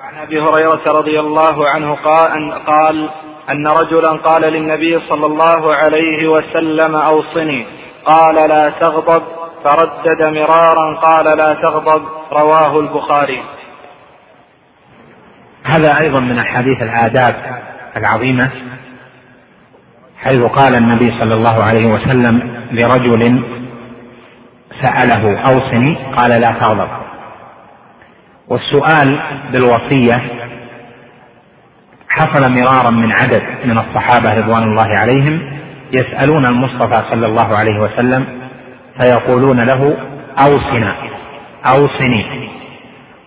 وعن أبي هريرة رضي الله عنه قال, قال أن رجلا قال للنبي صلى الله عليه وسلم أوصني. قال لا تغضب. فردد مرارا قال لا تغضب. رواه البخاري. هذا أيضا من أحاديث الاداب العظيمة حيث قال النبي صلى الله عليه وسلم لرجل سأله أوصني قال لا تغضب. والسؤال بالوصية حصل مرارا من عدد من الصحابة رضوان الله عليهم يسألون المصطفى صلى الله عليه وسلم فيقولون له أوصنا أوصني.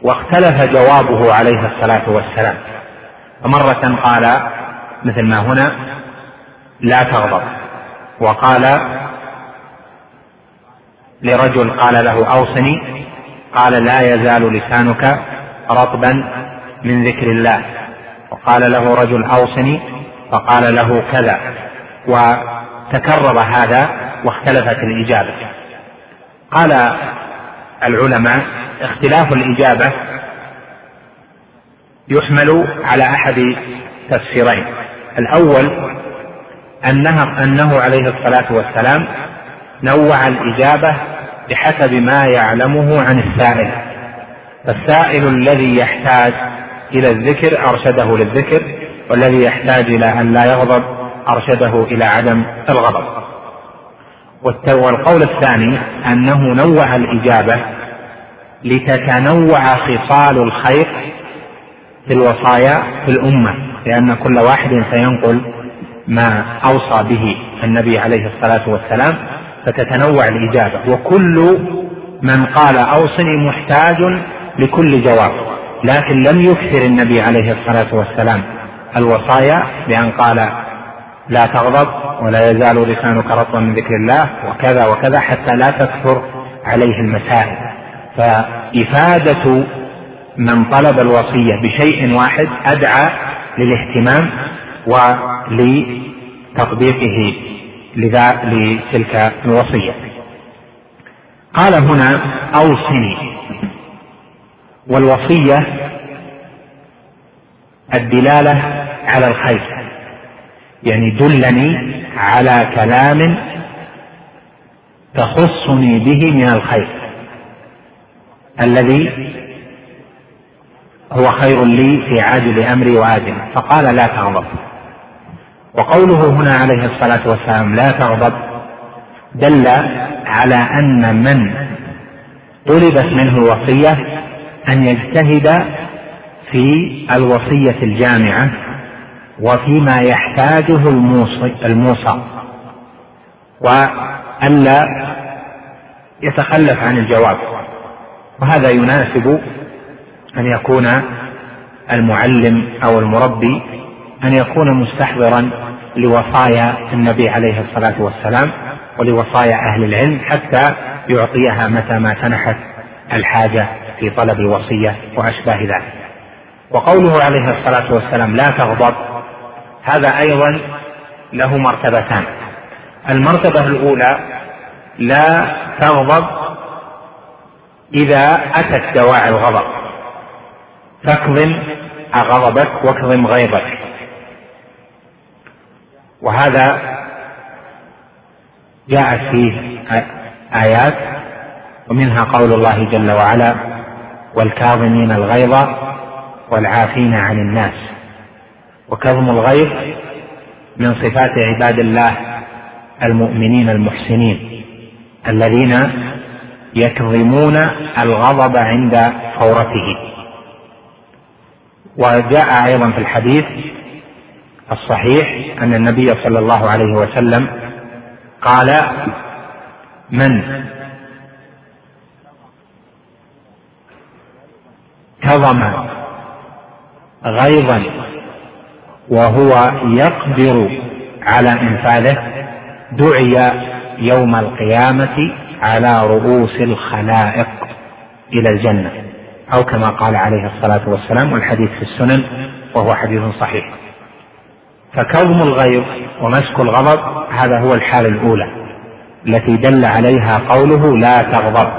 واختلف جوابه عليه الصلاة والسلام. فمرة قال مثل ما هنا لا تغضب. وقال لرجل قال له أوصني قال لا يزال لسانك رطبا من ذكر الله. وقال له رجل أوصني فقال له كذا. وتكرر هذا واختلفت الإجابة. قال العلماء اختلاف الإجابة يحمل على أحد تفسيرين. الأول انها أنه عليه الصلاة والسلام نوع الإجابة بحسب ما يعلمه عن السائل. فالسائل الذي يحتاج إلى الذكر أرشده للذكر والذي يحتاج إلى أن لا يغضب أرشده إلى عدم الغضب. والقول الثاني أنه نوع الإجابة لتتنوع خصال الخير في الوصايا في الأمة لأن كل واحد سينقل ما أوصى به النبي عليه الصلاة والسلام فتتنوع الإجابة. وكل من قال أوصني محتاج لكل جواب. لكن لم يكثر النبي عليه الصلاة والسلام الوصايا بأن قال لا تغضب ولا يزال لسانك رطبا من ذكر الله وكذا وكذا حتى لا تكثر عليه المسائل. فإفادة من طلب الوصية بشيء واحد أدعى للاهتمام ولتطبيقه. لتلك الوصية. قال هنا أوصني. والوصية الدلالة على الخير. يعني دلني على كلام تخصني به من الخير. الذي هو خير لي في عاجل أمري وآجل. فقال لا تغضب. وقوله هنا عليه الصلاة والسلام لا تغضب دل على أن من طلبت منه الوصية أن يجتهد في الوصية الجامعة وفيما يحتاجه الموصى وألا يتخلف عن الجواب. وهذا يناسب أن يكون المعلم أو المربي أن يكون مستحضرا لوصايا النبي عليه الصلاة والسلام ولوصايا أهل العلم حتى يعطيها متى ما سنحت الحاجة في طلب الوصيه وأشباه ذلك. وقوله عليه الصلاة والسلام لا تغضب هذا أيضا له مرتبتان. المرتبة الأولى لا تغضب إذا أتت دواعي الغضب. فاكظم غضبك واكظم غيظك. وهذا جاءت فيه آيات ومنها قول الله جل وعلا والكاظمين الغيظ والعافين عن الناس وكظم الغيظ من صفات عباد الله المؤمنين المحسنين الذين يكظمون الغضب عند فورته. وجاء أيضا في الحديث الصحيح أن النبي صلى الله عليه وسلم قال من كظم غيظا وهو يقدر على إنفاذه دعي يوم القيامة على رؤوس الخلائق إلى الجنة. أو كما قال عليه الصلاة والسلام والحديث في السنن وهو حديث صحيح. فكظم الغيظ ومسك الغضب هذا هو الحالة الأولى التي دل عليها قوله لا تغضب.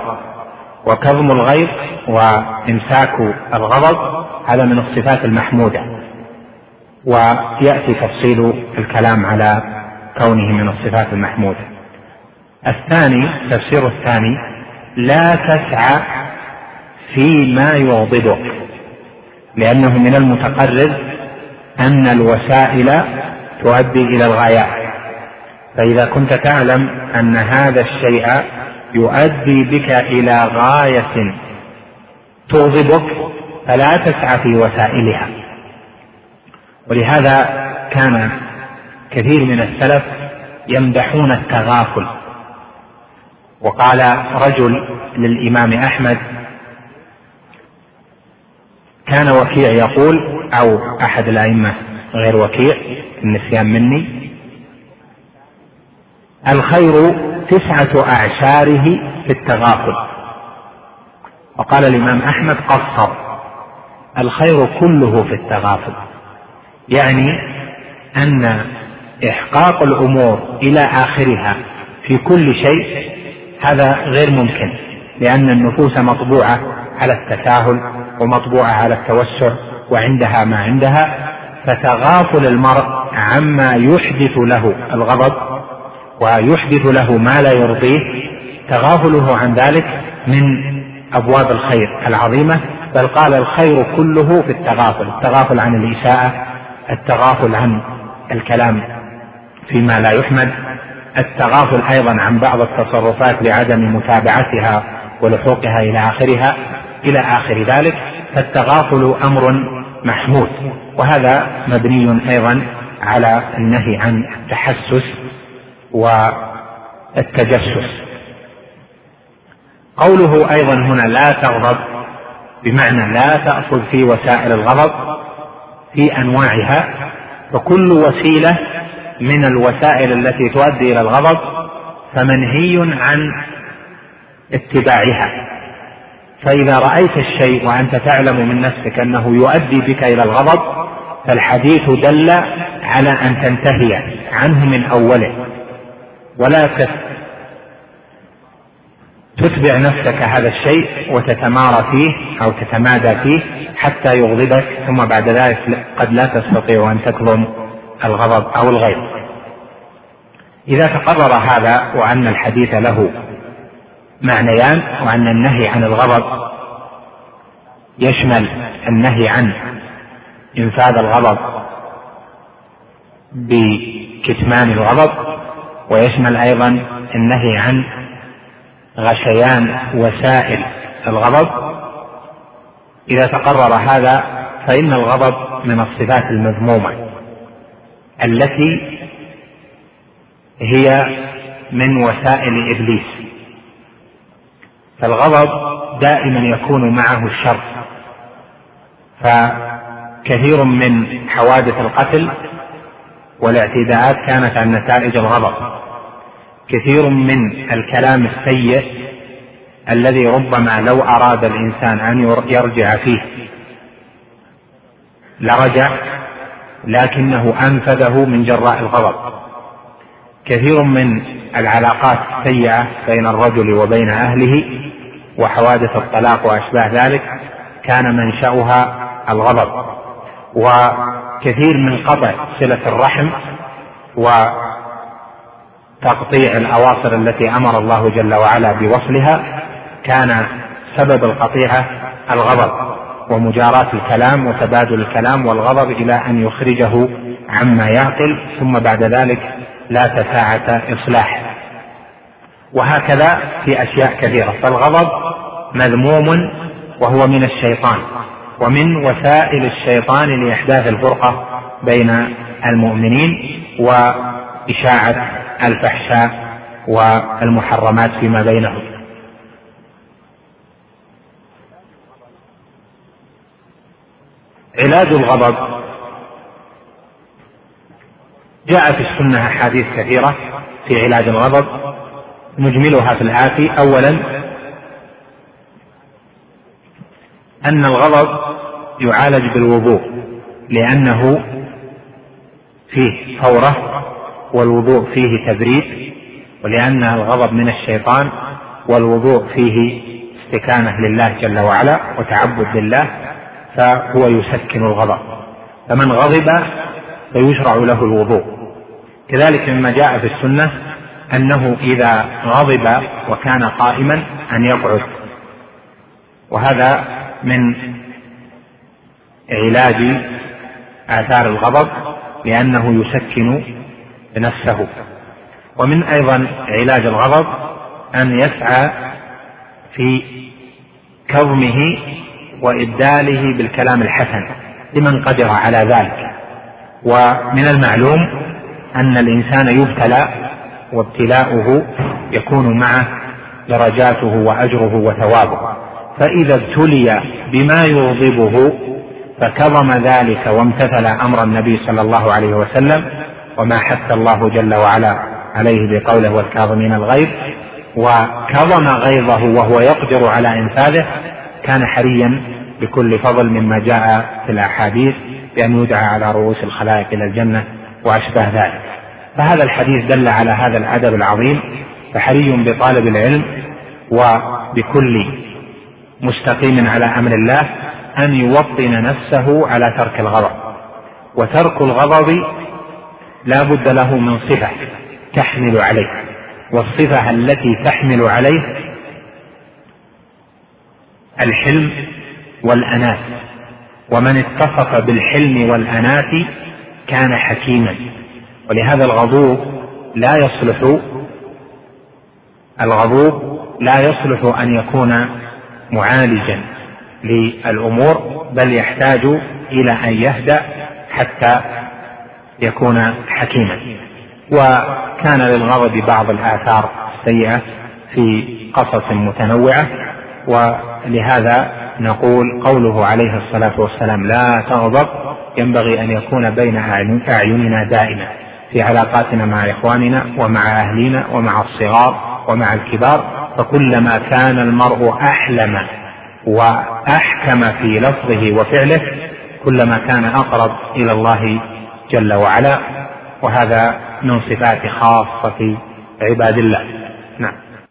وكظم الغيظ وإمساك الغضب هذا من الصفات المحمودة. ويأتي تفصيل الكلام على كونه من الصفات المحمودة. الثاني تفسير الثاني لا تسعى فيما يغضبك لأنه من المتقرر أن الوسائل تؤدي إلى الغايات. فإذا كنت تعلم أن هذا الشيء يؤدي بك إلى غاية تغضبك فلا تسعى في وسائلها. ولهذا كان كثير من السلف يمدحون التغافل. وقال رجل للإمام أحمد كان وكيع يقول أو أحد الأئمة غير وكيع النسيان مني. الخير تسعة أعشاره في التغافل. وقال الإمام أحمد قصر الخير كله في التغافل. يعني أن إحقاق الأمور إلى آخرها في كل شيء هذا غير ممكن لأن النفوس مطبوعة على التساهل ومطبوعة على التوسع وعندها ما عندها فتغافل المرء عما يحدث له الغضب ويحدث له ما لا يرضيه. تغافله عن ذلك من أبواب الخير العظيمة بل قال الخير كله في التغافل التغافل عن الاساءه التغافل عن الكلام فيما لا يحمد التغافل أيضا عن بعض التصرفات لعدم متابعتها ولحوقها إلى آخرها إلى آخر ذلك. فالتغافل أمر محمود. وهذا مبني أيضا على النهي عن التحسس والتجسس. قوله أيضا هنا لا تغضب بمعنى لا تأخذ في وسائل الغضب في أنواعها فكل وسيلة من الوسائل التي تؤدي إلى الغضب فمنهي عن اتباعها. فإذا رأيت الشيء وأنت تعلم من نفسك أنه يؤدي بك إلى الغضب فالحديث دل على أن تنتهي عنه من أوله. ولا تتبع نفسك هذا الشيء وتتمارى فيه أو تتمادى فيه حتى يغضبك ثم بعد ذلك قد لا تستطيع أن تكظم الغضب أو الغيظ. إذا تقرر هذا وأن الحديث له معنيان وأن النهي عن الغضب يشمل النهي عن إنفاذ الغضب بكتمان الغضب ويشمل أيضا النهي عن غشيان وسائل الغضب. إذا تقرر هذا فإن الغضب من الصفات المذمومة التي هي من وسائل إبليس. فالغضب دائما يكون معه الشر. فكثير من حوادث القتل والاعتداءات كانت عن نتائج الغضب. كثير من الكلام السيء الذي ربما لو أراد الإنسان أن يرجع فيه لرجع لكنه أنفذه من جراء الغضب. كثير من العلاقات السيئة بين الرجل وبين أهله وحوادث الطلاق وأشباه ذلك كان منشأها الغضب. وكثير من قطع صلة الرحم وتقطيع الأواصر التي أمر الله جل وعلا بوصلها كان سبب القطيعة الغضب ومجاراة الكلام وتبادل الكلام والغضب إلى أن يخرجه عما يعقل ثم بعد ذلك لا تساعة إصلاح. وهكذا في أشياء كثيرة. فالغضب مذموم وهو من الشيطان ومن وسائل الشيطان لإحداث الفرقة بين المؤمنين وإشاعة الفحشاء والمحرمات فيما بينهم. علاج الغضب. جاء في السنة أحاديث كثيرة في علاج الغضب. نجملها في الآتي أولا أن الغضب يعالج بالوضوء لأنه فيه فورة والوضوء فيه تبريد ولأن الغضب من الشيطان والوضوء فيه استكانة لله جل وعلا وتعبد لله فهو يسكن الغضب فمن غضب فيشرع له الوضوء كذلك مما جاء في السنة أنه إذا غضب وكان قائما أن يقعد. وهذا من علاج آثار الغضب لأنه يسكن نفسه. ومن أيضا علاج الغضب أن يسعى في كظمه وإبداله بالكلام الحسن لمن قدر على ذلك. ومن المعلوم أن الإنسان يبتلى وابتلاؤه يكون معه درجاته وأجره وثوابه. فإذا ابتلي بما يغضبه فكظم ذلك وامتثل أمر النبي صلى الله عليه وسلم وما حث الله جل وعلا عليه بقوله والكاظمين الغيظ. وكظم غيظه وهو يقدر على إنفاذه كان حريا بكل فضل مما جاء في الأحاديث بأن يدعى على رؤوس الخلائق إلى الجنة وأشبه ذلك. فهذا الحديث دل على هذا الأدب العظيم فحري بطالب العلم وبكل مستقيم على أمر الله أن يوطن نفسه على ترك الغضب. وترك الغضب لا بد له من صفة تحمل عليه والصفة التي تحمل عليه الحلم والأناة ومن اتصف بالحلم والأناة كان حكيما. ولهذا الغضوب لا يصلح الغضوب لا يصلح أن يكون معالجا للأمور بل يحتاج إلى أن يهدأ حتى يكون حكيما. وكان للغضب بعض الآثار السيئة في قصص متنوعة ولهذا نقول قوله عليه الصلاة والسلام لا تغضب ينبغي أن يكون بين أعيننا دائما. في علاقاتنا مع إخواننا ومع أهلنا ومع الصغار ومع الكبار فكلما كان المرء أحلم وأحكم في لفظه وفعله كلما كان أقرب إلى الله جل وعلا. وهذا من صفات خاصة عباد الله. نعم.